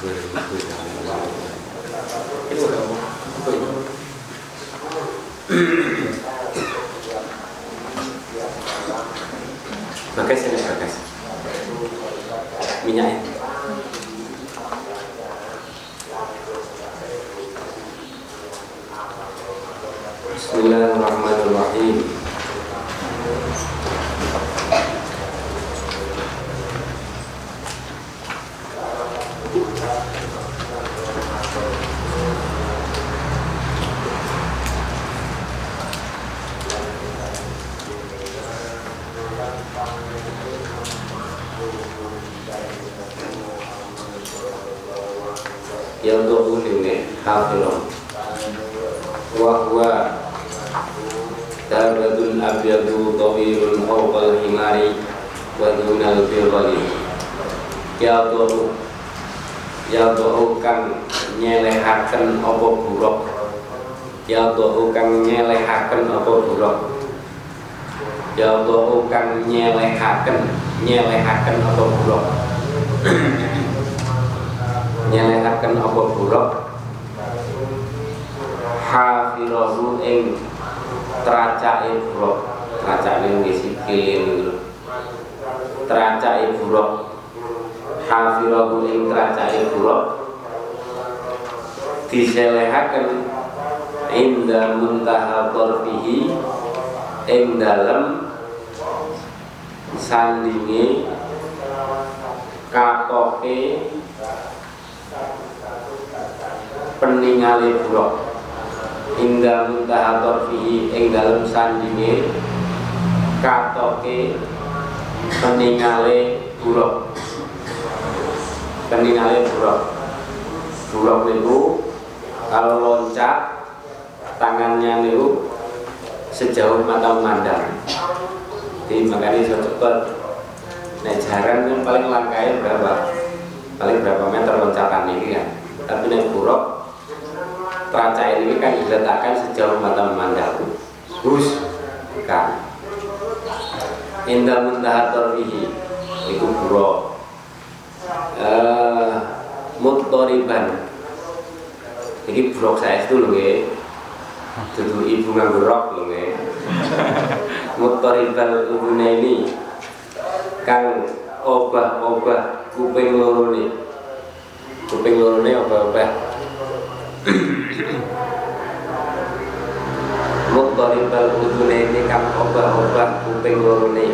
Ini udah mau. Apa ini? Bagas ini bagas. Minyaknya. Bismillahirrahmanirrahim. Yalduhu lini hafilun wa huwa Dabadun abyadu tawilun fawqal himari wa dunal birrali Yalduhu Yalduhu kang nyelehaken apa buruk Yalduhu kang nyelehaken apa buruk Yalduhu kang nyelehaken nyelehaken apa buruk nyelehaken apa buruk hafirahu ing tracake buruk tracake nggih sikil niku tracake buruk hafirahu ing tracake buruk diselehaken inda muntaha tarfihi ing dalem sandinge katoke peningale buruk. Indah muntaha torfihi ing dalem sandinge katoke peningale buruk. Peningale buruk. Buruk niku kalau loncat tangannya niku sejauh mata memandang. Jadi makanya saya cepet. Nah jarang kan paling langkahnya berapa? Paling berapa meter loncatan ini kan? Tapi nek buruk Teraca ini kan diletakkan sejauh mata memandang. Hus kan Indah muntahat torfihi Itu buruk. Uh, Muttoriban Ini buruk saya itu loh ya Duduk ibu nganggur rok loh ya Muttoriban ubune ini Kang obah-obah kuping loro nih. Kuping loro nih obah-obah Muktaribal udune ini kang obah-obah kuping lorone.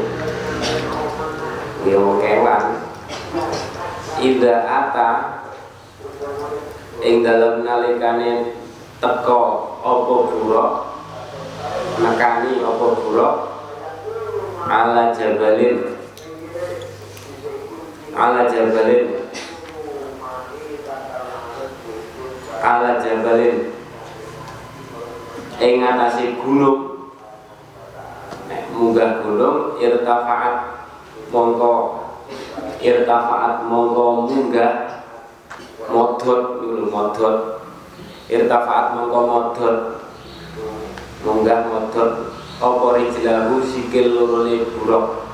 Ya kewan. Ida ata Ing dalam nalikane teko opo buruk? Nekani opo buruk? Ala jabalin. Ala jabalin. Ala jabalin. Ing atase gunung. Nek munggah gunung irtafaat mongko. Irtafaat mongko munggah modot niku modot irtafaat mongko modot munggah modot apa rijlahu sikil lorone buruk.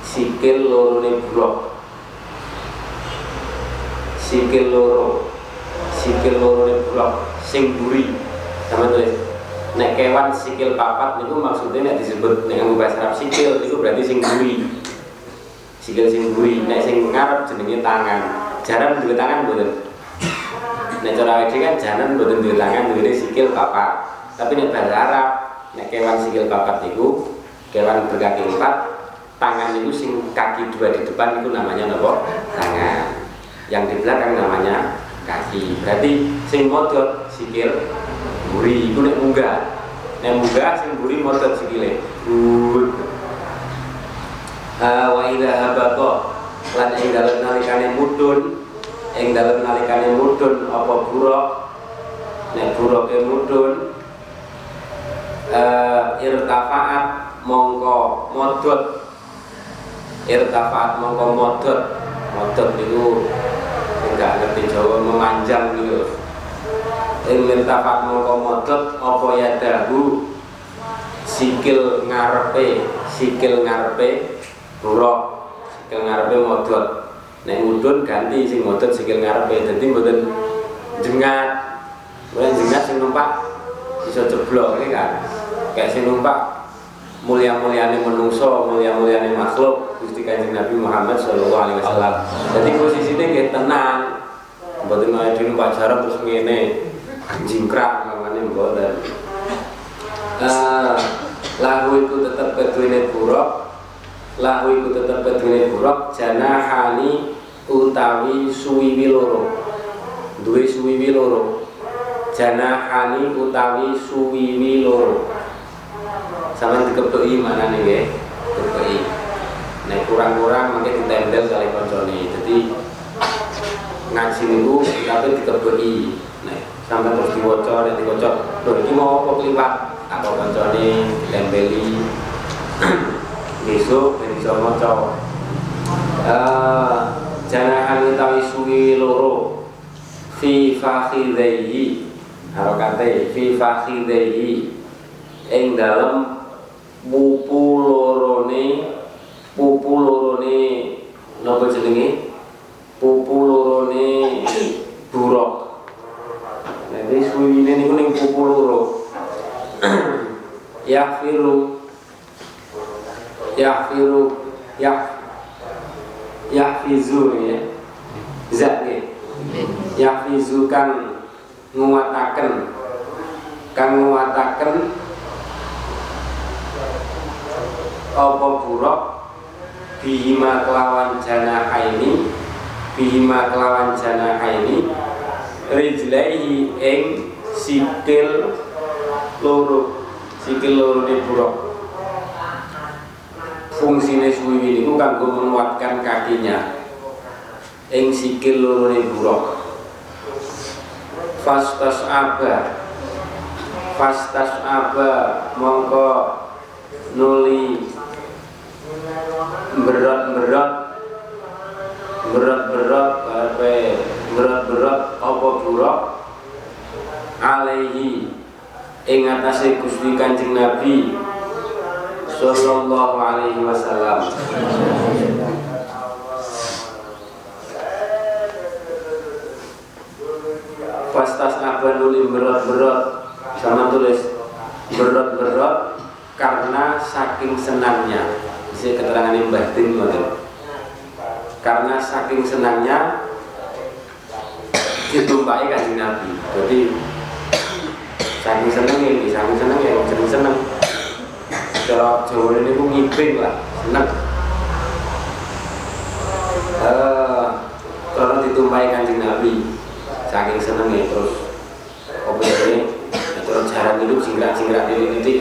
Sikil lorone buruk. Sikil loro. Sikil loro ning blok sing buri. Sama tulis. Nek kewan sikil papat niku maksudnya nek disebut dengan bahasa Arab sikil itu berarti sing buri. Sikil sing buri. Nek sing ngarep jenenge tangan. Jaran duwe tangan mboten nek cara awake kan jaran mboten duwe tangan duwe sikil papat tapi nek bahasa Arab nek kewan sikil papat niku kewan berkaki empat tangan itu sing kaki dua di depan itu namanya nopo tangan. Yang di belakang namanya kaki. Berarti sing modot sikil buri itu nek munggah. Nek munggah sing buri modot sikile. But wa idha habata lan ing dalem nalikane mudun ing dalem nalikane mudun apa buruk? Nek buruke mudun uh, irtafaat mongko modot. Irtafaat mongko modot. Modot itu enggak ngerti Jawa memanjang gitu ing mirtafat mongko modot apa ya dahu sikil ngarepe sikil ngarepe buruk. Sikil ngarepe modot nek mudun ganti sing ngotot sikil ngarepe dadi mboten jengat mulai jengat sing numpak bisa jeblok ini kan kayak sing numpak mulia-muliane menungso, mulia-muliane makhluk Gusti Kanjeng Nabi Muhammad sallallahu alaihi wasallam. Jadi posisine nggih tenang. Mboten di numpak jarak terus ngene jingkrak mangane mboten. Uh, lahu iku tetep keduwene buruk lahu iku tetep keduwene buruk janahani utawi suwiwi loro. Duwe suwiwi loro. Janahani utawi suwiwi loro. Sama dikepeki mana nih ya dikepeki nah kurang-kurang mungkin ditempel kali koncone. Jadi ngaji niku tapi dikepeki nah sampai terus diwaca dan diwaca loh ini mau apa keliwat apa koncone ditempeli besok ben iso maca uh, janahan utawi suwi loro. Fi fakhidaihi harokate fi fakhidaihi ing dalem pupu lorone pupu lorone napa jenenge? Pupu lorone buruk. Jadi suwine niku ning pupu loro. Yafiru yahfiru yah yahfizu ya. Zat ya yahfizu kan nguataken kan nguataken apa buruk? Bihima kelawan jana ini bihima kelawan jana ini rijlaihi ing sikil loro sikil loro ni buruk fungsine suwi niku kanggo menguatkan kakinya. Ing sikil loro ni buruk. Fastas aba. Fastas aba mongko nuli berat-berat berat-berat apa berat-berat apa buruk? Alaihi. Ing Gusti Kanjeng Nabi sallallahu alaihi wasallam. Pastas apa nuli berat-berat sama tulis berat-berat karena saking senangnya. Bisa keterangan yang batin karena saking senangnya ditumpai kanjeng Nabi. Jadi saking seneng ini saking seneng seneng seneng kalau Jawa ini pun ngiping lah seneng. Uh, kalau ditumpai kanjeng Nabi saking senengnya terus apa ini terus jarang hidup singkrak singkrak ini ini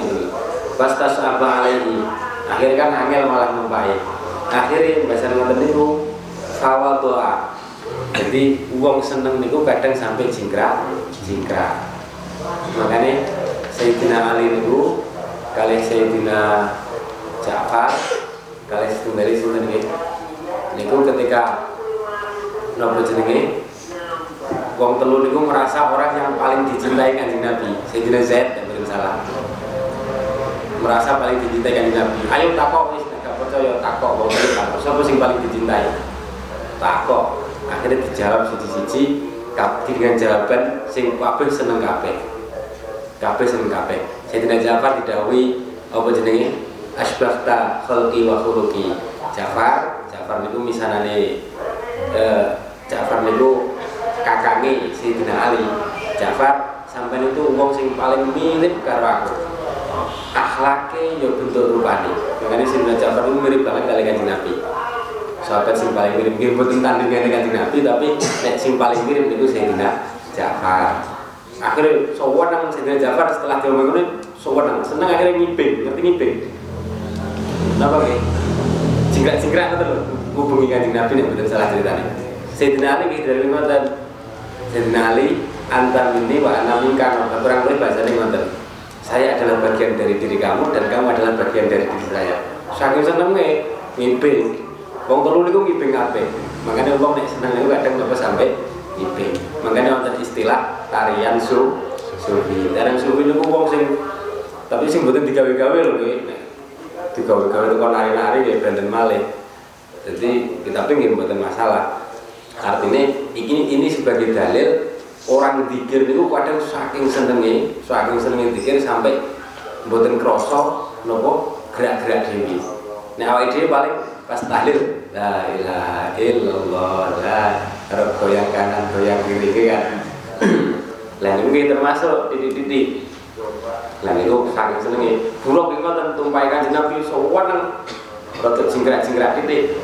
Bastas apa alaihi akhirnya kan angel malah numpai. Akhirnya bahasa ngoten niku doa. Jadi uang seneng niku kadang sampai jingkrak jingkrak makanya Sayyidina Ali niku kali Sayyidina Ja'far kali setunggali sinten nggih niku ketika nopo jenenge wong telu niku merasa orang yang paling dicintai kanjeng Nabi Sayyidina Zaid dan salah. Merasa paling dicintai kanjeng Nabi. Ayo takok wis gak percaya takok wong takok. Sapa sing paling dicintai? Takok. Akhirnya dijawab siji-siji dengan jawaban sing kabeh seneng kabeh. Kabeh seneng kabeh Sayyidina Ja'far didawi apa jenenge? Asbahta khalqi wa khuluqi. Ja'far Ja'far niku misanane eh, Ja'far niku kakange Sayyidina Ali. Ja'far sampai itu wong sing paling mirip karo aku. Akhlaknya ya bentuk rupanya makanya Sayyidina Ja'far itu mirip banget kali kanjeng Nabi. Sahabat sing paling mirip mirip bukan tandingan dengan Nabi tapi nek sing paling mirip itu Sayyidina Ja'far. Akhirnya sowan Sayyidina Ja'far setelah dia ini sowan seneng akhirnya ngiping. Ngerti ngiping? Kenapa kayak jingkrak-jingkrak itu loh hubungi kanjeng Nabi nih betul salah ceritanya Sayyidina Ali kayak dari lima dan Sayyidina Ali antar ini wa anamika kurang lebih bahasanya ngoten. Saya adalah bagian dari diri kamu dan kamu adalah bagian dari diri saya. Saking senengnya ngiping. Wong telu niku ngiping kabeh. Makanya wong nek seneng niku kadang apa sampai ngiping. Makanya wonten istilah tarian su sufi. Tarian sufi niku wong sing tapi sing mboten digawe-gawe lho nggih digawe-gawe kok nari-nari nggih benten malih. Jadi kita pengen buatan masalah. Artinya ini ini sebagai dalil orang dikir itu kadang saking senengnya saking senengnya dikir sampai buatan kroso nopo gerak-gerak dewi nah awal dia paling pas tahlil la ilaha illallah la kalau goyang kanan goyang kiri kan lain ini termasuk titik-titik lain itu saking senengnya buruk itu kan tumpaikan nabi sowan rotok jingkrak-jingkrak titik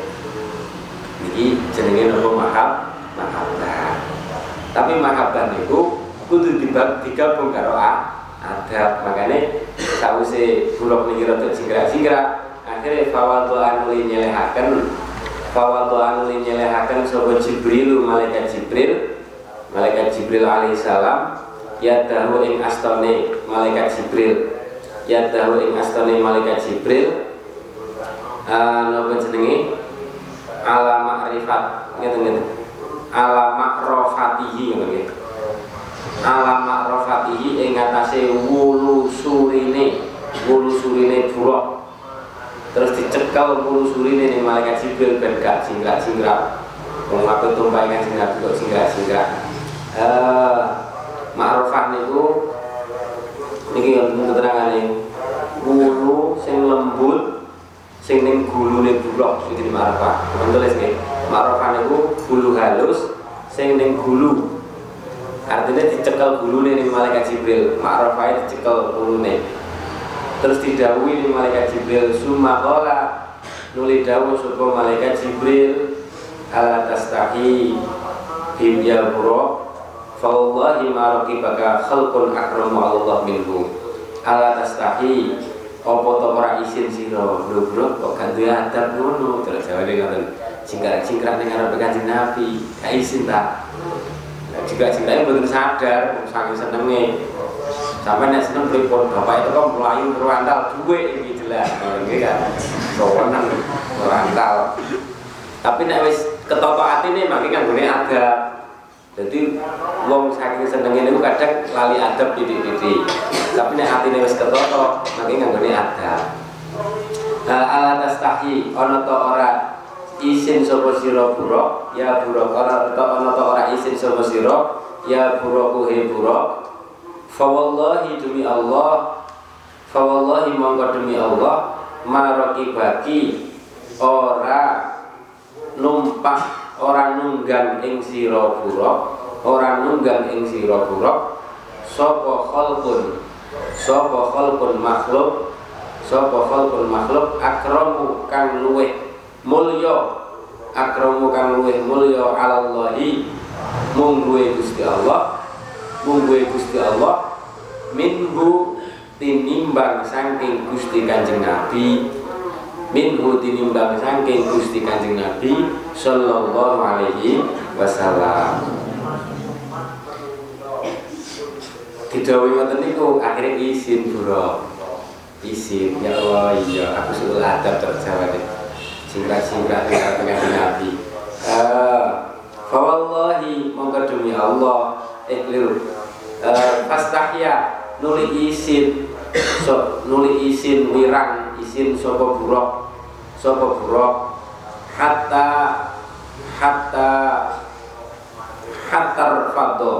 ini jenenge nopo mahab mahabbah tapi mahabbah itu kudu digabung karo adab. Makanya sause bulog niki rada jingkrak-jingkrak akhirnya fawadhu anuli nyelehaken. Fawadhu anuli nyelehaken sapa Jibril malaikat Jibril. Malaikat Jibril alaihissalam ya dahu ing astone malaikat Jibril. Ya dahu ing astone malaikat Jibril. Uh, napa jenenge? Ala ma'rifat. Ngeten ngeten. Ala ma'rofatihi ngeten ala ma'rofatihi ing atase wulu surine wulu surine buruk terus dicekel wulu surine ning malaikat jibril ben gak singrat-singrat wong aku tumpahe kan eh ma'rofah niku niki keterangane wulu sing lembut sing ning gulune bulok iki di marafah. Tulis nggih. Marafah niku bulu halus sing ning gulu. Artinya dicekel gulune ning malaikat Jibril. Marafah dicekel gulune. Terus didhawuhi ning malaikat Jibril summa qala nuli dawuh sapa malaikat Jibril ala tastahi bim ya buro fa wallahi ma raqibaka khalqun akramu Allah minhu. Ala tastahi apa to ora isin sira lho kok gak duwe adab ngono? Terus jawane ngoten. Singkrak-singkrak ning arep Kanjeng Nabi gak isin ta juga cintai betul sadar saking senenge. Sampai nek seneng pripun? Bapak itu kan melayu berwandal duwe iki jelas. Iki kan sowanan berwandal tapi nek wis ketoto atine mangke kanggone adab jadi wong saking senengnya itu kadang lali adab titik-titik tapi nek hatine wis ketoto mangke nganggone adab. Hal ala tastahi ana to ora isin sapa sira buruk? Ya buruk. Ora to ana to ora isin sapa sira? Ya buruk he buruk. Fa wallahi demi Allah fa wallahi monggo demi Allah maraki baki ora numpak orang nunggang ing sira buruk orang nunggang ing sira buruk sapa khalqun sapa khalqun makhluk sapa khalqun makhluk akramu kang luweh mulya akramu kang luweh mulya alallahi mung Gusti Allah mung Gusti Allah minhu tinimbang saking Gusti Kanjeng Nabi minhu tinimbang saking Gusti Kanjeng Nabi sallallahu alaihi wasallam. Didhawuhi ngoten niku akhirnya izin bro. Izin. Ya Allah iya aku sudah adab terjawab. Singkat-singkat dengan Kanjeng Nabi uh, Fawallahi mongko demi Allah eh keliru uh, fastahya nuli izin. So, nuli izin wirang izin sapa buruk? Sapa buruk hatta hatta hatta faddo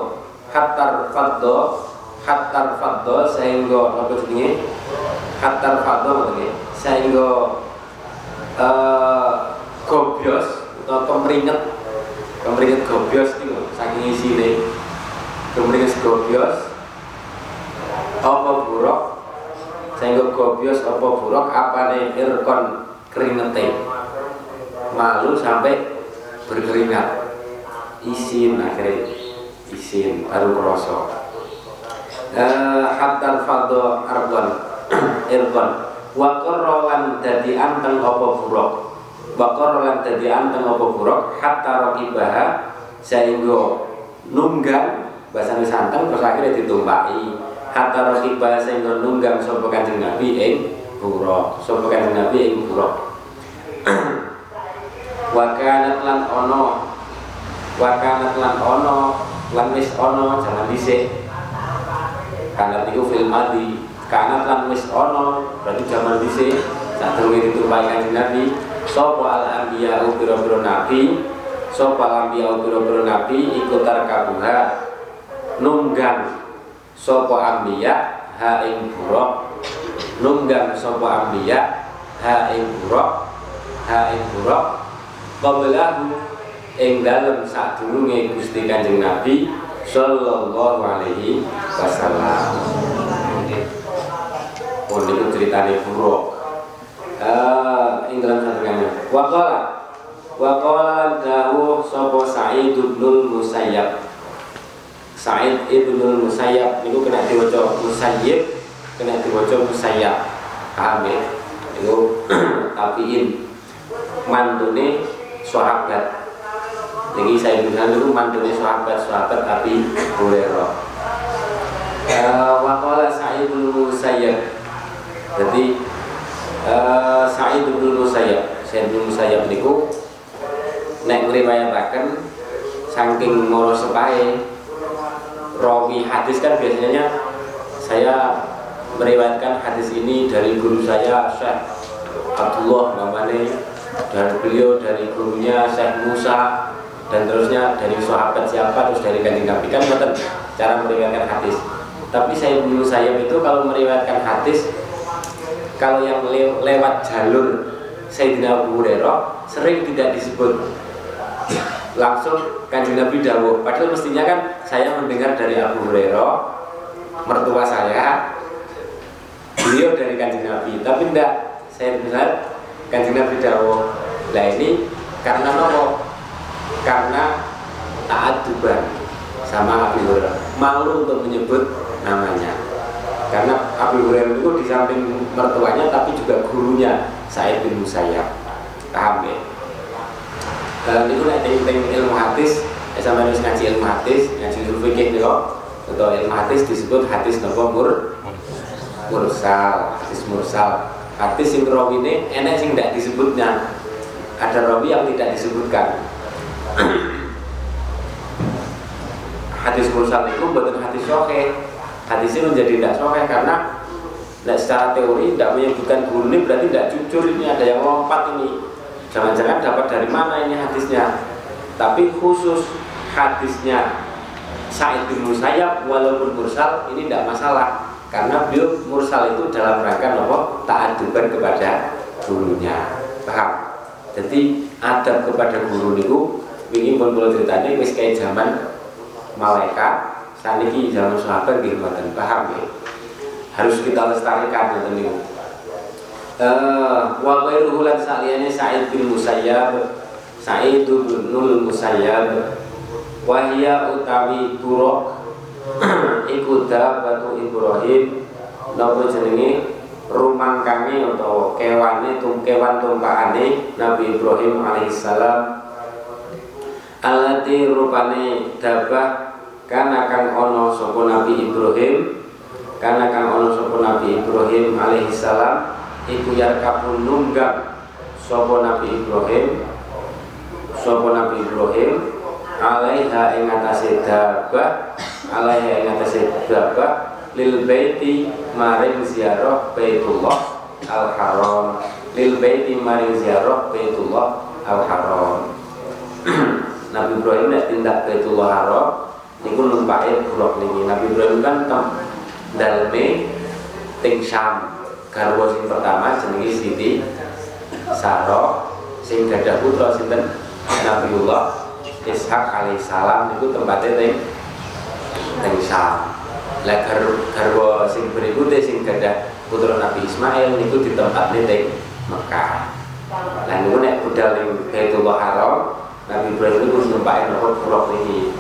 hatta faddo hatta faddo sehingga apa jenenge? Hatta faddo nggih sehingga gobios atau kemringet kemringet gobios itu saking isine. Kemringet gobios apa buruk? Sehingga gobios apa buruk? Apa nih irkon keringete malu sampai berkeringat. Isin akhirnya isin baru kroso uh, hatta fadho arbon irkon wakor rolan dadi anteng apa buruk? Wakor rolan anteng apa buruk? Hatta rokibaha sehingga nunggang bahasa santeng terus akhirnya ditumpai hatta rokibaha sehingga nunggang sopo kanjeng nabi ing buruk. Sopo kanjeng nabi ing buruk wakanat lan ono. Wakanat lan ono lan wis ono jangan dhisik. Kanat iku fil madi. Kanat lan wis ono berarti zaman dhisik. Sak durunge ditumpahi kanjeng Nabi Sopo al anbiya biro-biro nabi? Sopo al anbiya biro-biro nabi ikutar kabuha nunggang Sopo anbiya ha ing buruk nunggang sopo anbiya ha ing buruk ha buruk qablahu ing dalem sadurunge Gusti Kanjeng Nabi sallallahu alaihi wasallam. Pun niku ceritane buruk. Eh ing dalam sadurunge. Wa qala wa qala dawuh sapa Sa'id bin Musayyab. Sa'id ibnul Musayyab niku kena diwaca Musayyib, kena diwaca Musayyab. Paham ya? Niku tabiin mantune sahabat jadi saya bilang dulu mantunya sahabat-sahabat Abi Hurairah. Uh, Wakola Sa'id bin Musayyab. Jadi uh, Sa'id bin Musayyab, Sa'id bin Musayyab niku nek ngriwayataken saking moro sepahe rawi hadis kan biasanya saya meriwayatkan hadis ini dari guru saya Syekh Abdullah namanya dan beliau dari gurunya Syekh Musa dan terusnya dari sahabat siapa terus dari kanjeng Nabi. Kan betul cara meriwayatkan hadis. Tapi saya dulu saya itu kalau meriwayatkan hadis kalau yang le lewat jalur Sayyidina Abu Hurairah sering tidak disebut. Langsung kanjeng Nabi dawuh. Padahal mestinya kan saya mendengar dari Abu Hurairah mertua saya beliau dari kanjeng Nabi. Tapi tidak saya dengar kanjeng Nabi dawuh nah ini karena nopo? Karena taat sama Abu Hurairah. Malu untuk menyebut namanya. Karena Abu Hurairah itu di samping mertuanya tapi juga gurunya Said bin Musayyab. Paham ya dalam itu ting ilmu hadis ya sama harus ngaji ilmu hadis ngaji ilmu fikih nih atau ilmu hadis disebut hadis nopo mur mursal hadis mursal hadis sing ini enak sing tidak disebutnya. Ada rawi yang tidak disebutkan. Hadis mursal itu bukan hadis sohe hadis ini menjadi tidak sohe karena nah, secara teori tidak menyebutkan guru ini berarti tidak jujur ini ada yang lompat ini. Jangan-jangan dapat dari mana ini hadisnya. Tapi khusus hadisnya Sa'id bin Musayyab walaupun mursal ini tidak masalah karena beliau mursal itu dalam rangka nopo ta'aduban kepada gurunya. Paham? Jadi adab kepada guru itu Wingi pun kula ceritane wis kayak zaman malaikat saniki zaman sahabat nggih mboten. Paham ya. Harus kita lestarikan ngoten niku. Eh wa ghairuhu saliyane Sa'id bin Musayyab. Sa'id bin Musayyab. Wa hiya utawi turok iku batu Ibrahim. Napa jenenge? Rumangkane utawa kewane tum kewan tumpakane Nabi Ibrahim alaihissalam. Alati rupane dabah kana kang ono sapa Nabi Ibrahim kana kang ono sapa Nabi Ibrahim alaihi salam iku yarkabun nunggak sapa Nabi Ibrahim sapa Nabi Ibrahim alaiha ing atase dabah alaiha ing atase dabah lil baiti maring ziarah Baitullah al haram lil baiti maring ziarah Baitullah al haram Nabi Ibrahim nek tindak Baitullah Haram niku numpake buruk niki. Nabi Ibrahim kan tem dalme ting Syam. Garwa sing pertama jenenge Siti Saro sing gadah putra sinten Nabiullah Ishak alaihissalam niku tempatnya ting ting Syam. Lah garwa sing berikutnya sing gadah putra Nabi Ismail niku di tempat ting Mekah. Lah niku nek budal ning Baitullah Haram Nabi Ibrahim itu numpakin nopo purok ini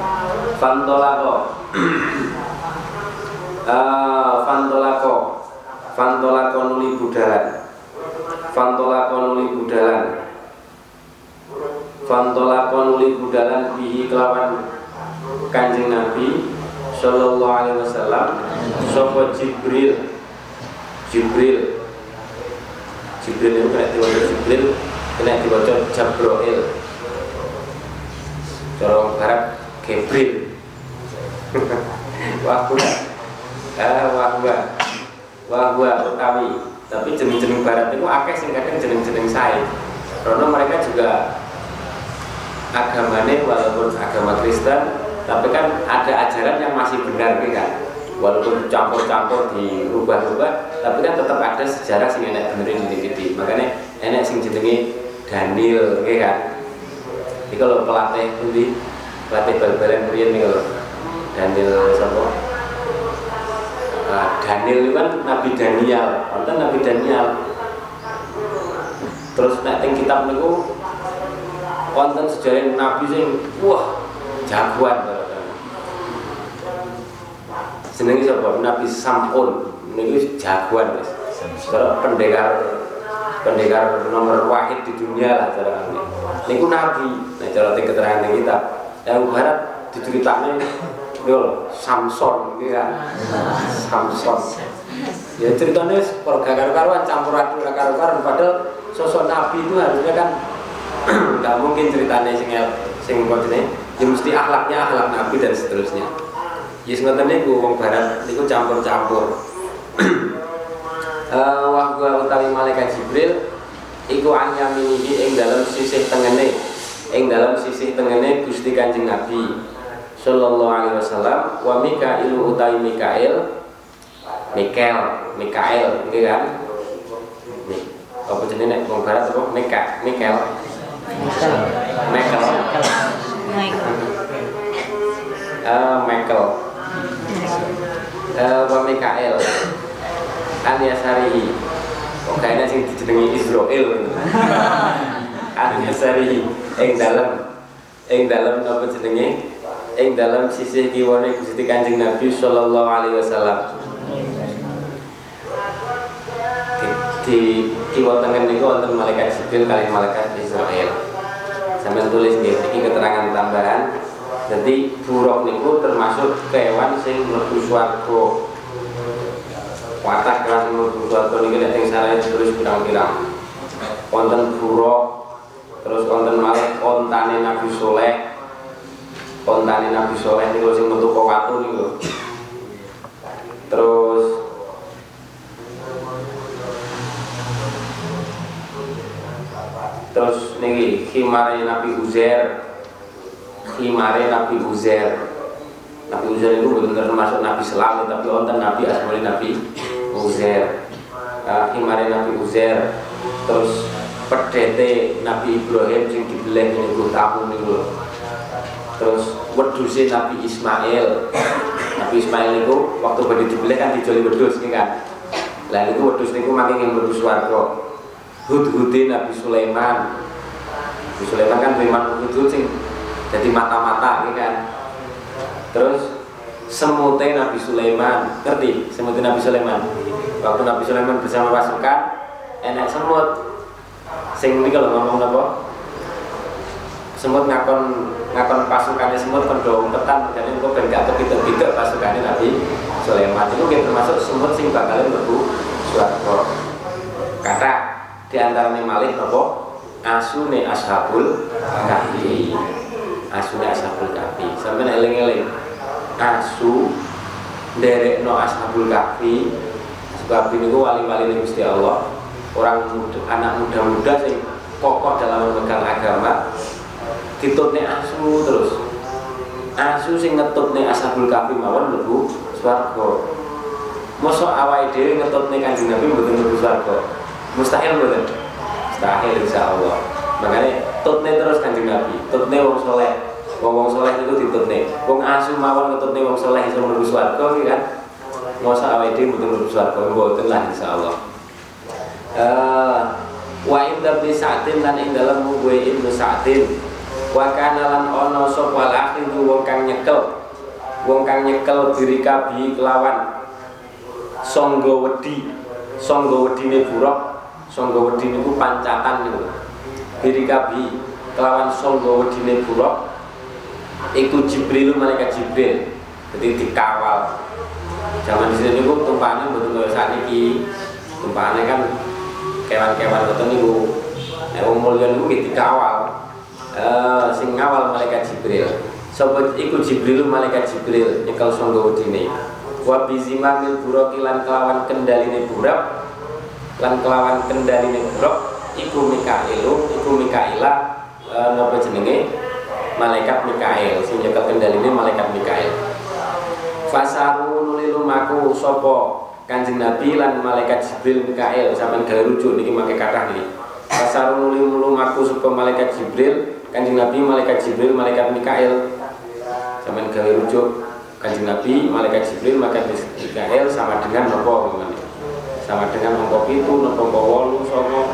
Fantolako. Uh, Fantolako. Fantolako nuli budalan. Fantolako nuli budalan. Fantolako nuli budalan Bihi kelawan Kanjeng Nabi Sallallahu alaihi wasallam Sopo Jibril? Jibril. Jibril itu kena diwajah Jibril Kena diwajah Jabroil Corong barat Gabriel. Wahwa ah wahwa Wahwa utawi tapi jeneng-jeneng barat itu akeh sing kadang jeneng-jeneng saya karena mereka juga agamanya walaupun agama Kristen tapi kan ada ajaran yang masih benar kan? Walaupun campur-campur dirubah-rubah tapi kan tetap ada sejarah sing enak benerin gede makanya enak sing jenenge Daniel ya kan? Jadi kalau pelatih nanti pelatih bal-balan nih kalau Daniel siapa? Nah, Daniel itu kan Nabi Daniel. Kan Nabi Daniel. Terus teng kitab niku wonten sejarah Nabi sing wah jagoan jenenge sapa? Nabi Samun. Niku jagoan wis. Cara pendekar pendekar nomor wahid di dunia lah cara kami niku Nabi. Nah cara keterangan kita. Yang barat diceritanya yo Samson gitu kan? Samson. Ya ceritanya kalau karuan campur aduk karuan padahal sosok Nabi itu harusnya kan nggak mungkin ceritanya sing sing ini ya mesti akhlaknya akhlak Nabi dan seterusnya Yes ngoten niku wong barat niku campur-campur. Eh wa gua utawi malaikat Jibril iku an yaminihi ing dalam sisih tengene ing dalam sisih tengene Gusti Kanjeng Nabi sallallahu alaihi wasallam wa Mikail utawi Mikail Mikael Mikael nggih kan? Apa jenenge nek wong barat apa? Mika Mikael Mikael Mikael Michael uh, wa Mikael an yasari kok kayaknya sing dijenengi Israel. An yasari ing dalam ing dalam apa jenenge? Ing dalam sisi kiwane Gusti Kanjeng Nabi sallallahu alaihi wasallam. Di kiwa tengen niku wonten malaikat Jibril kali malaikat Israel. Sampai tulis nggih iki keterangan tambahan jadi buruk niku termasuk kewan sing mlebu swarga. Watah kelas mlebu swarga niki nek teng sarane terus pirang-pirang. Wonten buruk, terus wonten malih ontane Nabi Soleh. Ontane Nabi Soleh niku sing metu kok watu niku. Terus terus niki khimare Nabi Uzair khimare Nabi Uzair. Nabi Uzair itu benar-benar termasuk Nabi Selam tapi wonten Nabi asmane Nabi Uzair. Uh, Nabi Uzair terus pedete Nabi Ibrahim sing dibeleh niku tamu niku terus weduse Nabi Ismail. Nabi Ismail niku waktu badhe dibeleh kan dijoli wedus nih kan? Lah niku wedus niku makin yang wedus warga hud-hude Nabi Sulaiman. Nabi Sulaiman kan beriman hud sing jadi mata-mata gitu kan. Terus semutnya Nabi Sulaiman. Ngerti? Semutnya Nabi Sulaiman. Waktu Nabi Sulaiman bersama pasukan enak semut. Sing ini kalau ngomong apa? Semut ngakon ngakon pasukannya semut pendong tekan jadi itu ben gak kepituk-pituk pasukannya Nabi Sulaiman. Itu kita termasuk semut sing bakalin lebu suarga kata di antaranya malih apa? Asune ashabul kahfi asu ashabul kahfi. Sampai eling-eling. Asu derek no ashabul kahfi. Sebab ini wali-wali ini Gusti Allah. Orang muda, anak muda-muda sing kokoh dalam memegang agama ditutne asu terus. Asu sing ngetutne ashabul kahfi mawon mlebu swarga. Mosok awake dhewe ngetutne kanjeng Nabi mboten mlebu swarga? Mustahil mboten? Mustahil insyaallah makanya tutne terus kanjeng Nabi tutne wong soleh wong wong soleh itu ditutne wong asu mawon ngetutne wong soleh iso mlebu swarga kan? Masa awake dhewe mboten mlebu swarga mboten lah insyaallah. Uh, wa inda bi sa'tin lan ing dalem gue ibnu sa'tin wa kana lan ono sapa lakin wong kang nyekel. Wong kang nyekel diri kabi kelawan. Sangga wedi sangga wedine buruk sangga wedi niku pancatan niku. Diri kabi kelawan songgo wedine buruk iku Jibril malaikat Jibril. Jadi dikawal. Zaman di sini tuh tumpahannya betul betul saat ini tumpahannya kan kewan-kewan itu niku. Nek wong mulya niku dikawal. Eh sing ngawal malaikat Jibril. Sobat iku Jibril malaikat Jibril nyekel songgo wedine. Wa bizimamil buraki lan kelawan kendaline burak lan kelawan kendaline buruk iku Mikailu iku Mikaila e, napa jenenge malaikat Mikail sing nyekel kendaline malaikat Mikail fasaru nuli lumaku sapa Kanjeng Nabi lan malaikat Jibril Mikail sampean gawe rujuk niki make kathah niki. Fasaru nuli lumaku sapa malaikat Jibril Kanjeng Nabi malaikat Jibril malaikat Mikail sampean gawe rujuk Kanjeng Nabi malaikat Jibril malaikat Mikail sama dengan nopo sama dengan nopo pitu nopo wolu songo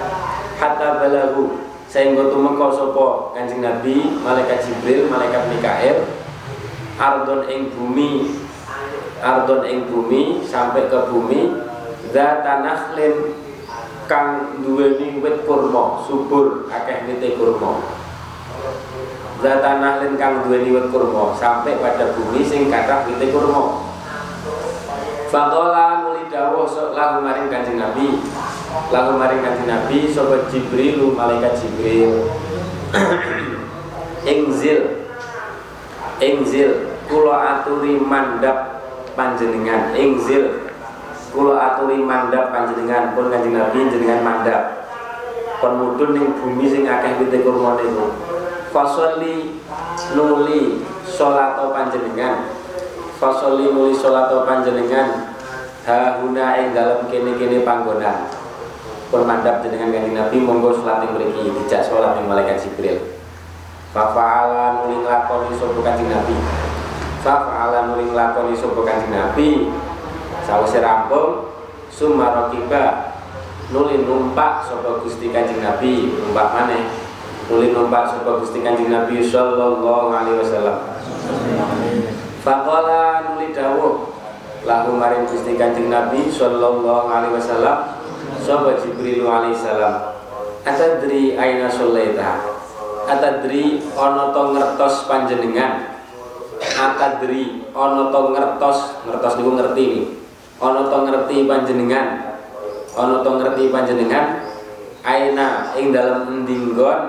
hatta balagu sehingga tumeka sapa Kanjeng Nabi malaikat Jibril malaikat Mikail ardon ing bumi ardon ing bumi sampai ke bumi zata nakhlin kang duweni wit kurma subur akeh wite kurma. Zata nakhlin kang duweni wit kurma sampai pada bumi sing kathah wite kurma. Faqala muli dawuh lahu maring Kanjeng Nabi lahu maring Kanjeng Nabi sapa Jibril malaikat Jibril. Engzil Engzil kula aturi mandap panjenengan. Ingzil kula aturi mandap panjenengan. Pun kanjeng Nabi jenengan mandap. Pun mudun ning bumi sing akeh wite kurma niku fasoli nuli salat panjenengan. Fasoli nuli salat panjenengan. Hahuna ing dalem kene-kene panggonan pun mandap jenengan kanjeng Nabi monggo salat ing mriki dijak salat ing malaikat Jibril. Fafa'ala nuli nglakoni sapa kanjeng Nabi. Fa'ala nuling lakoni sopo kanjeng Nabi. Sawise rampung Sumarokiba Nuli numpak sopo gusti kanjeng Nabi. Numpak mana? Nuli numpak sopo gusti kanjeng Nabi Sallallahu alaihi wasallam. Faqala nuli dawuh Lahu maring gusti kanjeng Nabi Sallallahu alaihi wasallam Sopo Jibril alaihi salam? Atadri aina sholeta Atadri ono to ngertos panjenengan? Akadri ono to ngertos ngertos niku ngerti nih ono to ngerti panjenengan? Ono to ngerti panjenengan? Aina ing dalam endinggon?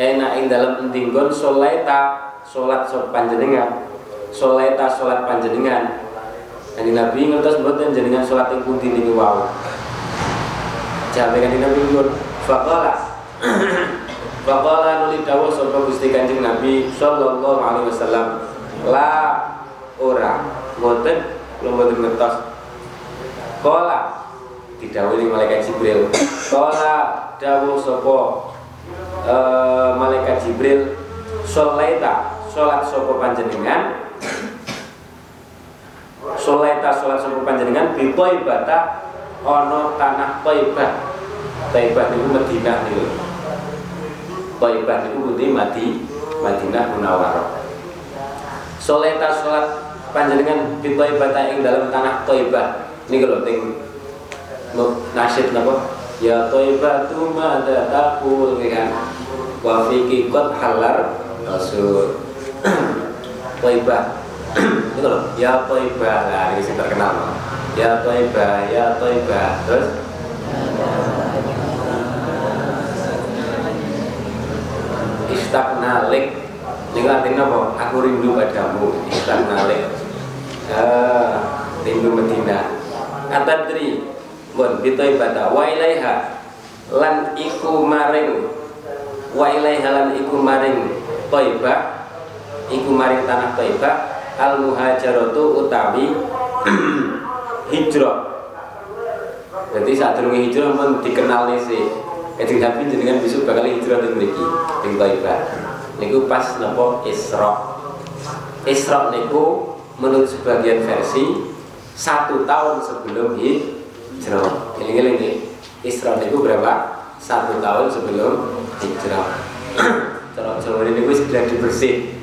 Aina ing dalam endinggon soleta solat so panjenengan. Soleta solat panjenengan. Dan Nabi ngertos mboten jenengan solat ing pundi niki wau jabe kan Nabi ngun faqala. Faqala nuli dawuh sapa Gusti Kanjeng Nabi sallallahu alaihi wasallam la ora mboten kula mboten ngertos Kala didhawuhi malaikat Jibril. Kala dawuh sapa e, malaikat Jibril Solaita salat sapa panjenengan? Solaita salat sapa panjenengan? Bi Thaibata ana tanah Thaibah Thaibah niku Madinah niku Taibah itu pundi mati Madinah Munawwarah. Soleta sholat panjenengan di Taibah ing dalam tanah Taibah. Ini kalau ting nasyid napa? Ya Taibah tu mada takul kan. Wa fiki qad halar rasul. Taibah. Ini kalau ya Taibah lah ini terkenal. Ya Taibah, ya Taibah. Terus? Istaknalik ini artinya apa? aku rindu padamu istaknalik uh, rindu Medina. Atadri bon kita ibadah wa ilaiha lan iku maring. Wa ilaiha lan iku maring Taibah iku maring tanah Taibah al muhajaratu utawi hijrah jadi saat turun hijrah pun dikenal nih sih Kanjeng Nabi jenengan besok bakal hijrah di mriki ing Thaibah. Niku pas napa Isra. Isra niku menurut sebagian versi satu tahun sebelum hijrah. Eling-eling nih. Isra niku berapa? Satu tahun sebelum hijrah. Cara Jawa ini niku sudah dibersih.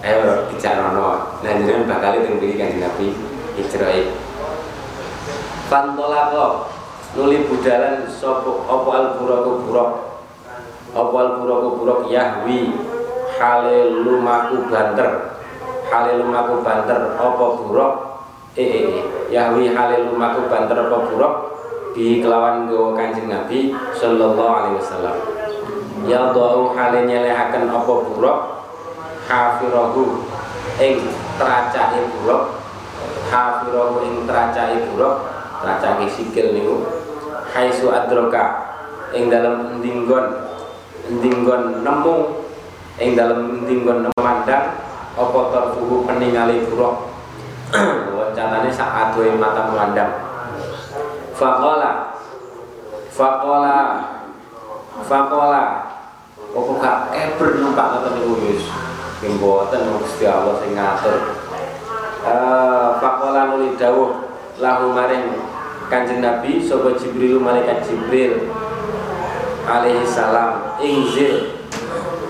Ayo bicara Nah jenengan bakal itu mriki Kanjeng Nabi hijrah. Fantolako nuli budalan sopo opo al buraku burok opo al buraku burok yahwi. Hale lumaku banter. Hale banter opo burok eh, eh, eh. yahwi hale lumaku banter opo burok di kelawan gawa kanjeng nabi sallallahu alaihi wasallam. Ya doa hale nyelehaken opo burok hafirahu ing teracai buruk hafirahu ing teracai buruk teracai sikil niku. Haisu adroka ing dalam endinggon endinggon nemu ing dalam endinggon mandang apa tarfuhu peningali buruk wacanane sak adohe mata memandang faqala faqala faqala apa gak keber numpak ngoten niku wis mboten Gusti Allah sing ngatur. Eh faqala nuli dawuh lahu maring Kanjeng Nabi sapa Jibril malaikat Jibril alaihi salam. Inzil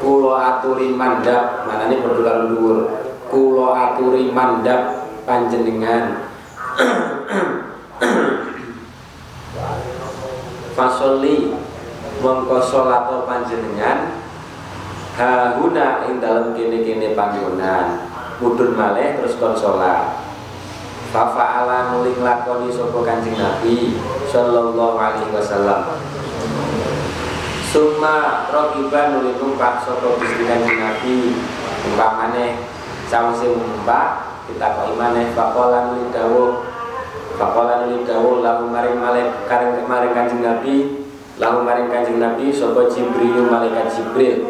kula aturi mandap manane karo dhuwur kula aturi mandap panjenengan. Fasoli mongko salat panjenengan. Hahuna ing dalem kene-kene panggonan. Mudhun malih terus kon Fafa'ala nuling lakoni sopo kancing Nabi Sallallahu alaihi wasallam. Suma rokiban nuling numpak sopo bisri kancing Nabi. Umpamane Sawuse numpak Kita kok imane Fakola nuling dawuh. Fakola nuling dawuh Lalu maring malek Karing maring kancing Nabi. Lalu maring kancing Nabi Sopo Jibril malaikat Jibril.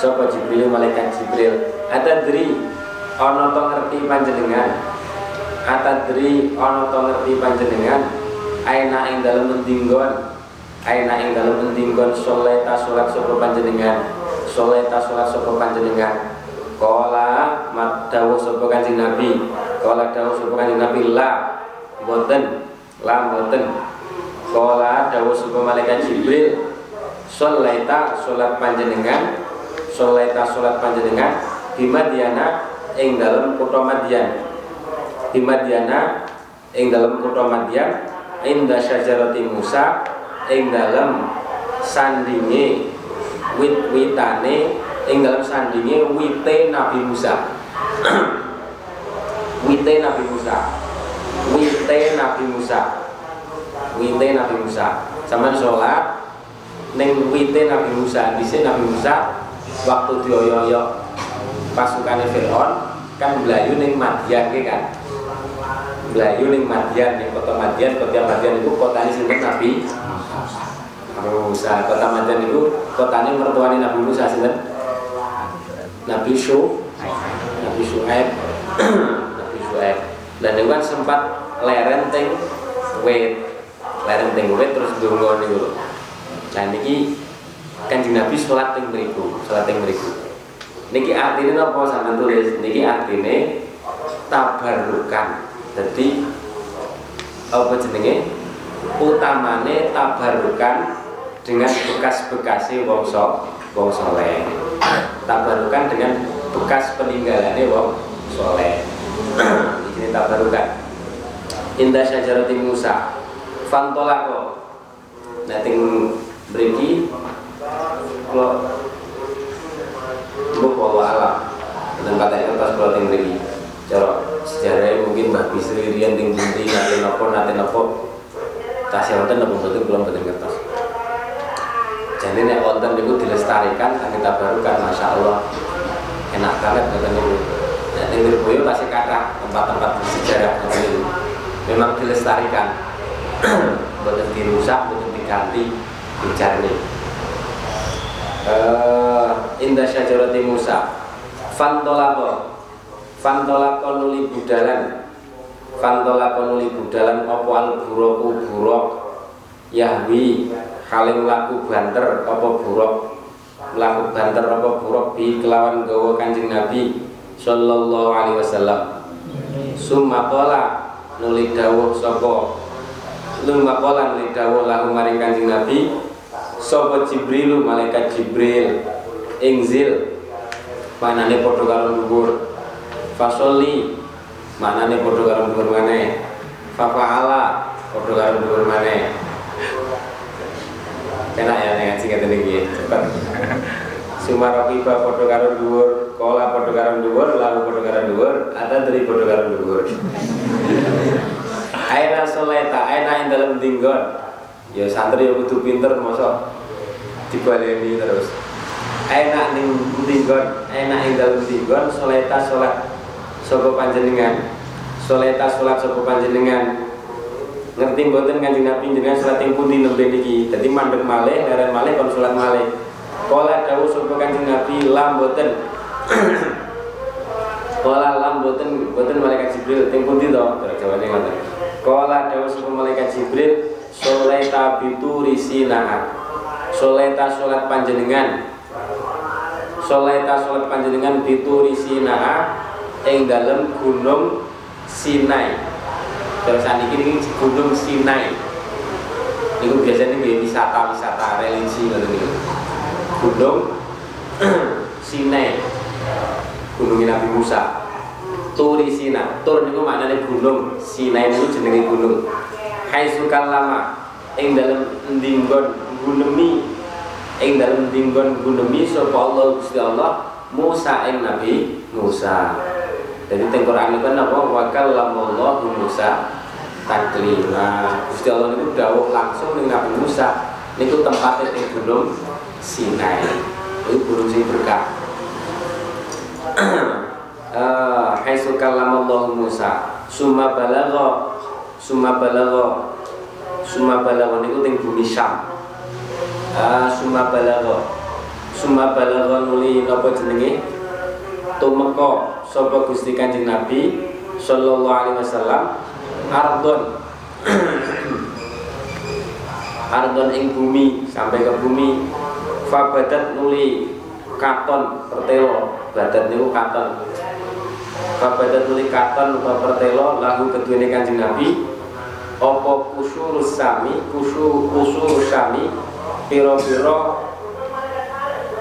Sopo Jibril malaikat Jibril. Ada dri Ono to ngerti panjenengan atadri ono to ngerti panjenengan? Aina ing dalem mendinggon. Aina ing dalem mendinggon soleta salat sapa panjenengan? Soleta salat sapa panjenengan? Kala mat dawuh sapa Kanjeng Nabi. Kala dawuh sapa Kanjeng Nabi la boten la boten Kala dawuh sapa malaikat Jibril Soleta salat panjenengan Soleta salat panjenengan di Madiana ing dalem kutha Madian di Madiana ing dalam kutha Madian inda syajarati Musa ing dalam sandinge wit-witane ing dalam sandinge wite Nabi Musa. Wite Nabi Musa. Wite Nabi Musa. Wite Nabi Musa. Zaman sholat neng wite Nabi Musa. Di sini Nabi Musa waktu dioyoyo pasukannya Fir'aun kan belayu neng Madian kan Melayu ning Madian ning kota Madian kota Madian itu kotanya sinten? Nabi Musa. Kota Madian itu kotanya mertuanya Nabi Musa sinten? Nabi Syu Nabi Syuaib Nabi Syuaib dan itu kan sempat leren teng wet leren teng wet terus dungo niku nah niki kanjeng Nabi sholat teng beriku sholat teng beriku niki artinya apa sampai tulis? Niki artinya tabarukan jadi apa jenenge? Utamane tabarukan dengan bekas-bekasi wong sok wong soleh. Tabarukan dengan bekas peninggalannya wong soleh. Ini tabarukan indah syajarati Musa. Fantolako. Nating beriki kalau mbok bawa alam. Dan katanya pas kalau ting cara sejarahnya mungkin Mbah Bisri Rian ting tinggi nanti nopo nanti nopo. Tasya wonten nopo betul belum betul kertas jadi nek wonten itu dilestarikan kita barukan masya Allah. Enak banget betul itu nah ting Lirboyo kasih kata tempat-tempat sejarah itu memang dilestarikan. Betul dirusak betul diganti dijarni uh, indah syajarati Musa. Fantolako Fantola konuli budalan. Fantola konuli budalan Opo al buroku burok Yahwi Kaling laku banter Opo burok Laku banter opo burok Bi kelawan gawa kanjeng Nabi Sallallahu alaihi wasallam. Summa kola Nuli dawuh sopo Summa kola nuli dawuh Laku maring kanjeng Nabi Sopo Jibrilu malaikat Jibril Ingzil Manane podo karo dhuwur fasoli mana nih podo karo dhuwur mana fafaala podo karo dhuwur mana enak ya nih ngaji ngeten iki. Cepet. Sumarokiba podo karo dhuwur kola podo karo dhuwur lalu podo karo dhuwur ada dari podo karo dhuwur. Aina soleta, aina yang dalam dinggon. Ya santri ya kudu pinter masa dibaleni terus. Enak ning dinggon enak ing dalem dinggon soleta salat sapa panjenengan? Soleta salat sapa panjenengan? Ngerti mboten kanjeng Nabi? Jenengan salat ing pundi nembe niki? Dadi mandek malih leren malih kon salat malih. Kala dawuh sapa kanjeng Nabi lam mboten. Kala lam mboten mboten malaikat Jibril teng pundi to? Jawane ngoten. Kala dawuh sapa malaikat Jibril soleta bitu risina soleta salat panjenengan. Soleta salat panjenengan bitu risina ing dalem gunung Sinai. Terus saat ini gunung Sinai. Itu biasanya di wisata-wisata religi gitu gunung Sinai. Gunung Nabi Musa. Turi Sina. Tur itu maknanya gunung Sinai itu jenenge gunung. Hai sukal lama. Ing dalam dinggon gunemi ing dalam dinggon gunemi sapa Allah Gusti Allah Musa ing Nabi Musa jadi tengkorak itu apa? Wakal lamallahu Musa taklima. Gusti Allah itu dawuh langsung dengan Nabi Musa niku tempatnya di gunung Sinai. Itu gunung sing berkah. Uh, haitsu kallamallahu Musa. Summa balagha summa balagha summa balagha niku teng bumi Syam. Uh, summa balagha summa balagha nuli napa jenenge? Tumeka sapa Gusti Kanjeng Nabi sallallahu alaihi wasallam ardon. Ardon ing bumi sampai ke bumi. Fabadat nuli katon pertelo. Badat niku katon. Fabadat nuli katon apa pertelo lahu keduene kanjeng nabi. Apa kusurus sami kusur kusur sami piro-piro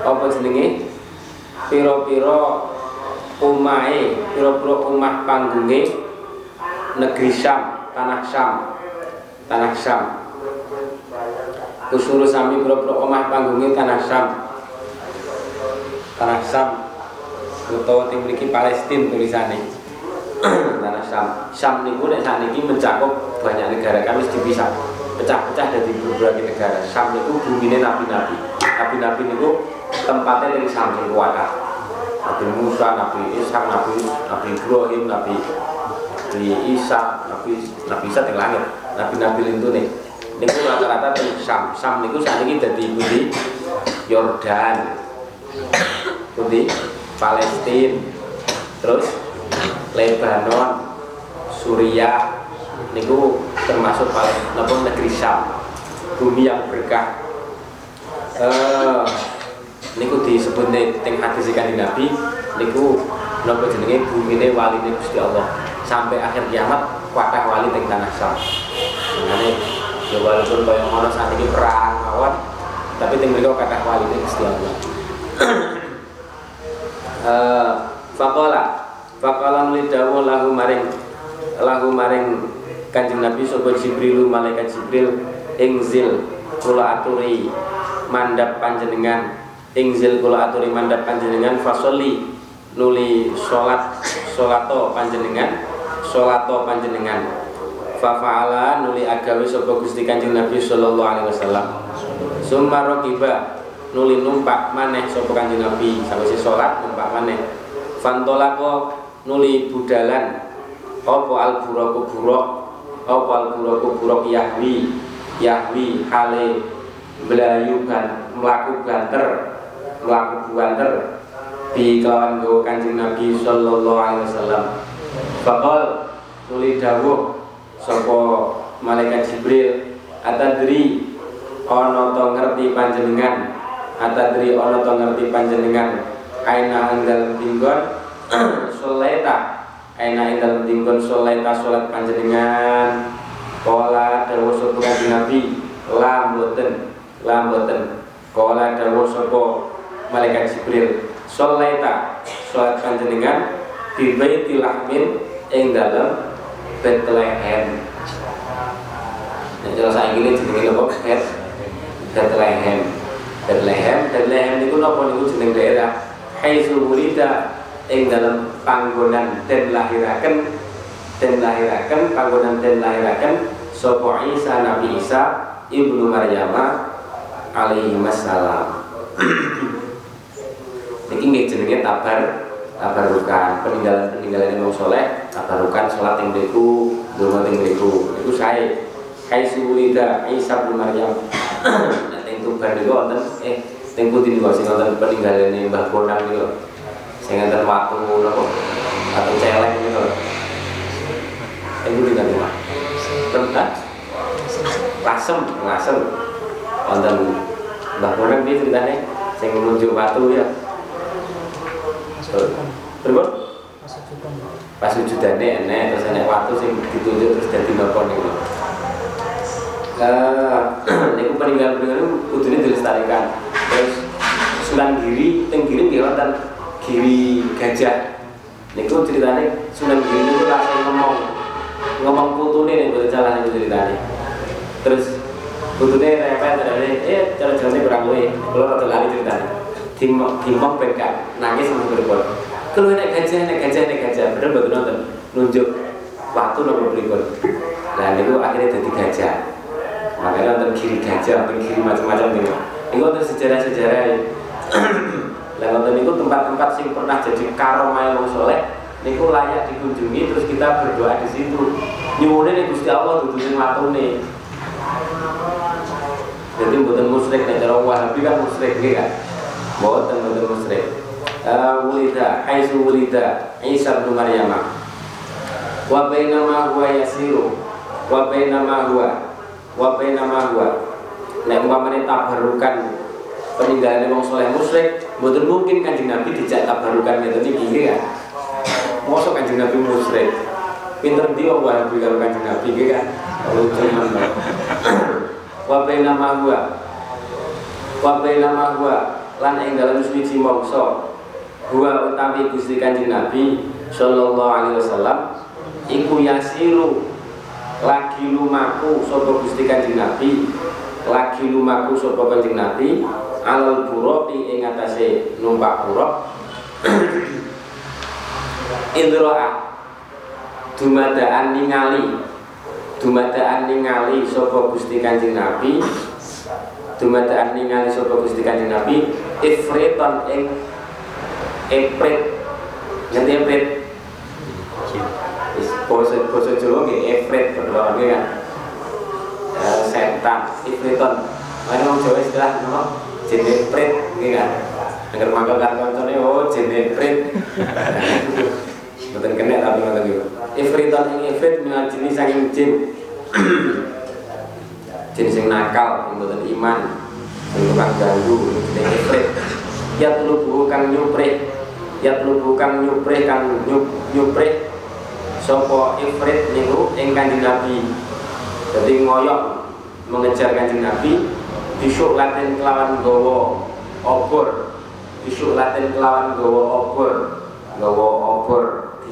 apa jenenge? Piro-piro umahe piro-piro umah panggunge negeri Syam, tanah Syam, tanah Syam. Kusuru sami bro-bro omah panggungnya tanah Syam, tanah Syam. Utawa tim mriki Palestina tulisannya. tanah Syam. Syam niku nek sakniki mencakup banyak negara kami dipisah pecah-pecah dari beberapa negara. Syam niku bumine nabi-nabi. Nabi-nabi niku tempatnya dari samping kuatah. Nabi Musa, Nabi Ishak, Nabi Nabi Ibrahim, Nabi Nabi Isa, Nabi Nabi Isa yang langit, Nabi Nabi itu nih. Niku rata-rata di Sam. Sam niku saat ini jadi di Yordan, di Palestina, terus Lebanon, Suriah, niku termasuk paling negeri Sam, bumi yang berkah. Eh, niku disebut teng hadis Nabi, niku napa jenenge bumine waline Gusti Allah sampai akhir kiamat kuatah wali teng tanah Sam. Mengenai ya walaupun kaya ngono saat ini perang mawon tapi teng mriku kathah wali teng Gusti Allah. Eh faqala faqala nuli dawuh lahu maring lahu maring Kanjeng Nabi sapa Jibril malaikat Jibril ingzil kula aturi mandap panjenengan ingzil kula aturi mandap panjenengan fasoli nuli salat salato panjenengan sholato panjenengan. Fafa'ala nuli agawi sapa Gusti Kanjeng Nabi sallallahu alaihi wasallam. Summa raqiba nuli numpak maneh sapa Kanjeng Nabi. Sawise salat numpak maneh. Fantolako nuli budalan. Apa al buraku buruk apa al buraku buruk yahwi? Yahwi hale belayu ban melaku banter banter di kawan kanjeng Nabi sallallahu alaihi wasallam. Bakal nuli dawuh sapa malaikat Jibril atadri ana to ngerti panjenengan? Atadri ana to ngerti panjenengan? Aina ing dalem dinggon soleta aina ing dalem dinggon soleta salat panjenengan. Kala dawuh sapa kanjeng Nabi la mboten la mboten. Kala dawuh sapa malaikat Jibril soleta salat panjenengan di baitil lahmin ing dalam Bethlehem. Nah, jelas saya ini jenenge apa? Bethlehem. Bethlehem, Bethlehem niku napa niku jeneng daerah haitsu wulida ing dalam panggonan dan lahiraken dan lahiraken panggonan dan lahiraken sapa Isa Nabi Isa ibnu Maryam alaihi wassalam. Niki nggih jenenge tabar tabarukan. Peninggalan peninggalan Imam Soleh tabarukan sholat yang beriku dua yang beriku. Itu saya Hai sulida Isa bin Maryam. Nah teng tuban niku wonten eh teng putih niku sing wonten peninggalane Mbah Bonang niku. Sing wonten watu napa? Watu celeng teng putih kan niku tempat lasem lasem. Wonten Mbah Bonang piye ceritane? Sing nunjuk watu ya Pas wujudane enek terus enek waktu sing ditunjuk terus dadi napa niku. Eh niku peninggal-peninggal niku kudune dilestarikan. Terus Sunan Giri teng Giri nggih wonten Giri Gajah. Niku ceritane Sunan Giri niku langsung ngomong ngomong putune nih boten salah niku ceritane. Terus putune repet terus eh cara-carane kurang luwe. Kula rada lali ceritane. Dimong dimong ben nangis sama berbuat kalau naik gajah, naik gajah, naik gajah, bener betul nonton nunjuk waktu nomor berikut. Nah, ini akhirnya jadi gajah. Makanya nonton kiri gajah, nonton kiri macam-macam gitu. Ini nonton sejarah-sejarah. Lah nonton itu tempat-tempat sing pernah jadi karomai wong soleh. Niku layak dikunjungi terus kita berdoa di situ. Nyuwune nih Gusti Allah dudu sing nih. Jadi bukan musyrik nek cara Wahabi kan musyrik kan. Mboten bukan musyrik wulida haitsu wulida Isa bin Maryam. Wa bainama huwa yasiru wa bainama huwa wa bainama huwa. Nek umpamane tabarukan peninggalan wong soleh musyrik mboten mungkin kanjeng Nabi dijak tabarukan ngeten iki nggih kan? Mosok kanjeng Nabi musyrik? Pinter dia wae karo kanjeng Nabi nggih kan? Lucu wa bainama huwa wa bainama lan ing dalem suci mongso Huwa utawi Gusti Kanjeng Nabi sallallahu alaihi wasallam iku yasiru lagi lumaku sapa Gusti Kanjeng Nabi lagi lumaku sapa Kanjeng Nabi alal buraqi ing atase numpak buraq Indroa dumadaan ningali dumadaan ningali sapa Gusti Kanjeng Nabi dumadaan ningali sapa Gusti Kanjeng Nabi ifriton ing Epret Ngerti epret? Boso boso Jawa nggih berdoa nggih kan. Uh, setan, ifriton. Mana wong Jawa istilah napa? Jin epret nggih kan. Agar mangkel kan kancane oh jin epret. Mboten kena tapi ngoten niku. Ifriton ing ifrit minal jenis saking jin. Jin sing nakal, mboten iman, sing tukang ganggu, jenenge ifrit. Ya tulubu kang nyuprih ya bukan nyuprih kan nyup nyuprih sopo ifrit niku ing kanjeng Nabi. Jadi ngoyok mengejar kanjeng Nabi bisuk latin kelawan gowo obor. Bisuk latin kelawan gowo obor. Gowo obor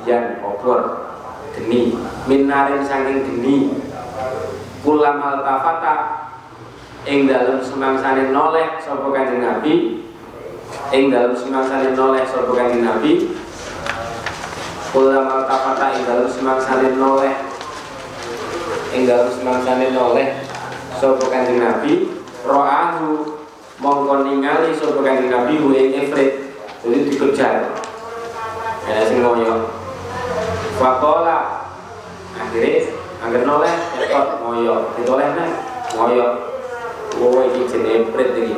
dian obor. Geni minarin saking geni kulam al tafata ing dalam semangsane noleh sopo kanjeng Nabi. Ing dalam salin noleh sapa kanjeng Nabi. Kula maltafata ing dalam salin noleh. Ing dalam salin noleh sapa kanjeng Nabi. Ro'ahu mongko ningali sapa kanjeng Nabi hu ing jadi dikejar ana sing ngoyo. Fakola akhirnya agar noleh ekot ngoyo ditoleh nih ngoyo Wowe iki jenenge prit iki.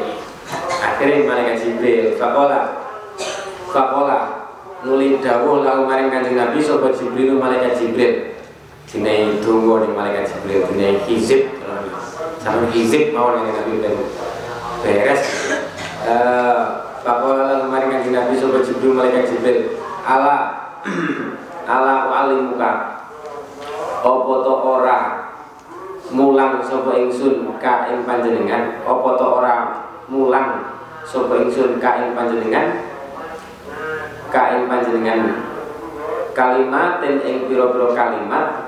Akhirnya malaikat Jibril fakola. Fakola. Nuli dawuh lalu maring kanjeng Nabi sobat Jibril malaikat Jibril dinai tunggu nih malaikat Jibril dinai hizib. Sama hizib mau nih Nabi beres. Eh, fakola lalu maring kanjeng Nabi sobat Jibril malaikat Jibril ala. Ala muka opo to ora mulang sapa ingsun ka ing panjenengan? Opo to ora mulang sapa ingsun ka ing panjenengan? Ka ing panjenengan. Kalimat dan ing pira-pira kalimat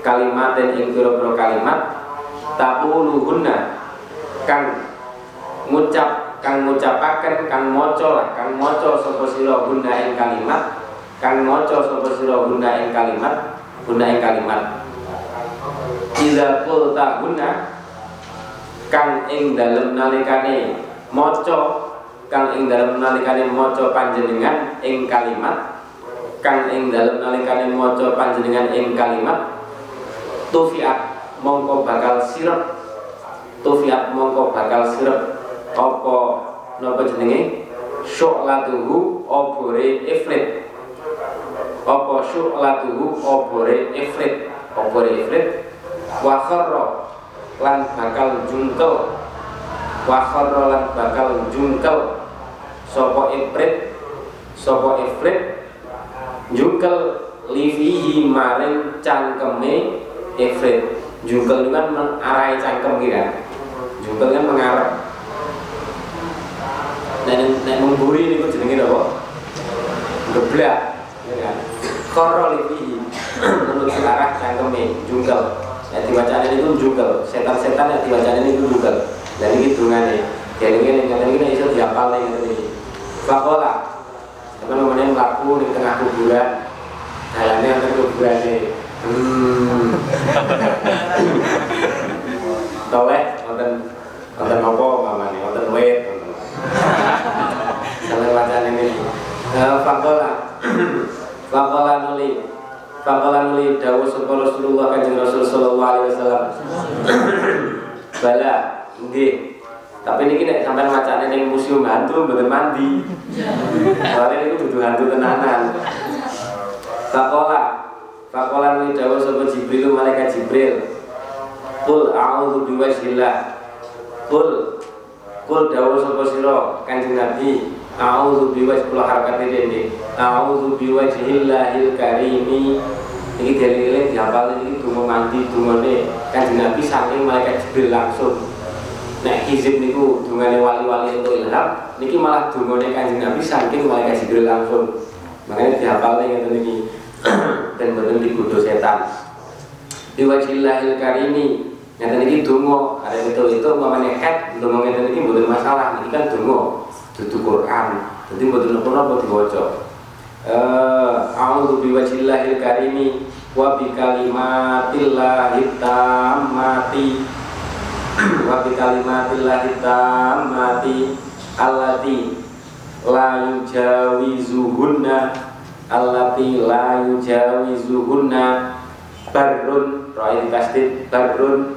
kalimat dan ing pira-pira kalimat taquluhunna kang ngucap kang ngucapaken kang maca lah kang maca sapa sira guna ing kalimat kang maca sapa sira guna ing kalimat guna ing kalimat. Iza qulta guna kang ing dalem nalikane maca kang ing dalem nalikane maca panjenengan ing kalimat kang ing dalem nalikane maca panjenengan ing kalimat tufiat mongko bakal sirep. Tufiat mongko bakal sirep. Apa napa jenenge? Syu'latuhu obore ifrit apa syu'latuhu? Obore ifrit. Obore ifrit. Wa kharra lan bakal jungkel. Wa kharra lan bakal jungkel. Sapa ifrit? Sapa ifrit? Jungkel livihi maring cangkeme ifrit. Jungkel itu kan mengarai cangkem gitu kan? Jungkel kan mengarah nek memburi ini jenenge apa? Geblak khoro livihi menuju arah cangkeme jungkel yang dibacaan ini pun jungkel setan-setan yang dibacaan ini pun jungkel dan ini dungane jadi ini yang ini bisa diapal nih ini fakola teman-teman melaku di tengah kuburan jalannya ada kuburan ini Hmm. Toleh wonten apa mamane? Wonten wit wonten. Sampai wacana ini. Eh fakola. Fakola nuli. Fakola nuli dawuh sapa Rasulullah Kanjeng Rasul sallallahu alaihi wasallam. Bala, nggih. Tapi ini nek sampai macane ning museum hantu mboten mandi. Soalnya ini dudu hantu tenanan. Fakola Fakolan ini dawa sopa Jibril malaikat Jibril Kul a'udhu biwajhillah Kul Kul dawa sopa siro kanjeng Nabi A'udhu biwajh Kula harkat ini A'udhu biwajhillahil karimi. Ini dalilnya dihafal ini Dungo mandi dungone kanjeng Nabi saking malaikat Jibril langsung. Nek hizib niku dungane wali-wali untuk ilham Niki malah dungone kanjeng Nabi saking malaikat Jibril langsung. Makanya dihafal ini dan betul digoda setan. Biwajillahil karimi. Ngeten iki donga ada itu itu umpamane head donga ngeten iki mboten masalah. Ini kan donga dudu Quran. Dadi mboten napa-napa diwaca. Eh a'udzu biwajillahil karimi wa bi kalimatillahit tammati. Wa bi kalimatillahit tammati allati la yujawizuhunna allati la yujawizuhunna barrun ro'i tasdid barrun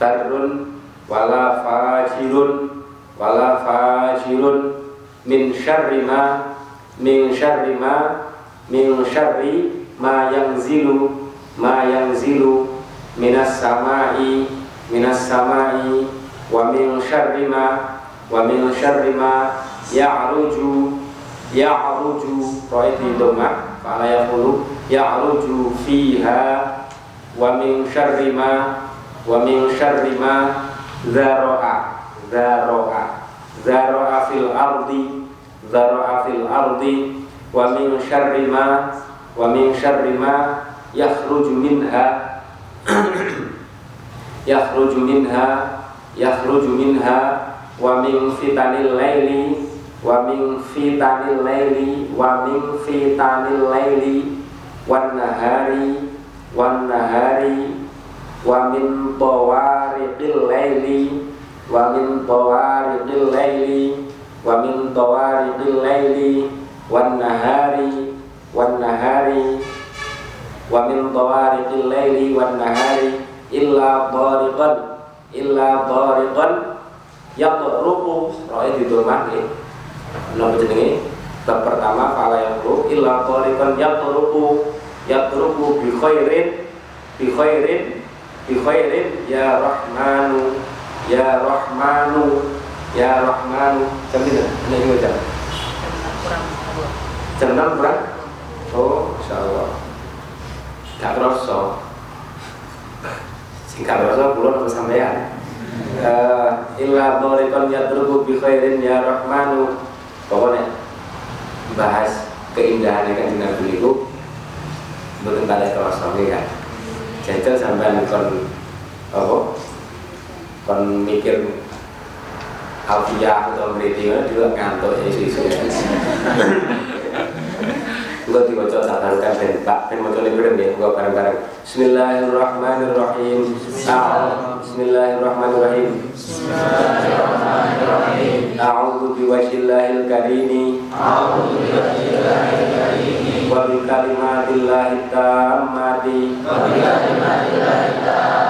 barrun wala fajirun wala fajirun min syarri ma min syarri ma min syarri ma zilu ma zilu minas samai minas samai wa min syarri ma wa min syarri ma ya'ruju ya'ruju di doma fala yaqulu ya'ruju fiha wa min syarri ma wa min syarri ma dzara'a dzara'a dzara'a fil ardi dzara'a fil ardi wa min syarri ma wa min syarri ma yakhruju minha yakhruju minha yakhruju minha wa min fitanil laili wa min fitanil laili wa min fitanil laili wan nahari wan nahari wa min tawariqil laili wa min tawariqil laili wa min tawariqil laili wan nahari wan nahari. Wa min tawariqil laili wan nahari illa tariqan illa tariqan yatruqu ra'i didomah Nama jenenge bab pertama fala yaqru illa tariqan yatruku yatruku bi khairin bi khairin bi khairin ya rahmanu ya rahmanu. Ya rahmanu. Jam ini ini juga jam. Jam enam kurang? Oh kerasa. Sing gak kerasa bulan apa sampean. Uh, illa tariqan yatruku bi khairin ya rahmanu. Pokoknya bahas keindahan yang kan Nabi itu bukan pada suami kan jajal sampai kon apa kon mikir alfiah atau meriting juga ngantuk isu-isu ya Enggak dibaca tak taruhkan dan Pak Ben mau coba bareng ya, enggak bareng-bareng. Bismillahirrahmanirrahim. Bismillahirrahmanirrahim. Bismillahirrahmanirrahim. A'udzu biwajhillahil karim. A'udzu biwajhillahil karim. Wa bi kalimatillahit tammati. Wa bi kalimatillahit tammati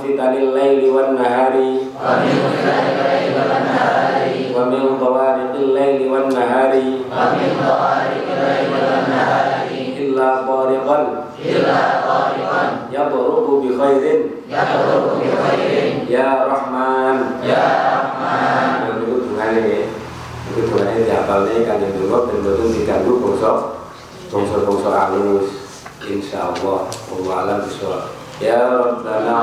fitanil laili wan nahari. Wa min tawariqil laili wan nahari. Illa tariqan. Yadrubu bi khairin. Ya rahman. Nah, itu dungane ya itu dungane diapalne kanjeng Dungo ben boten diganggu bangsa bangsa-bangsa alus. Insyaallah wallahu a'lam bishawab ya rabbana